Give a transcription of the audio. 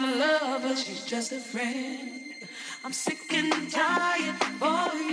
trying to she's just a friend. I'm sick and tired, boy.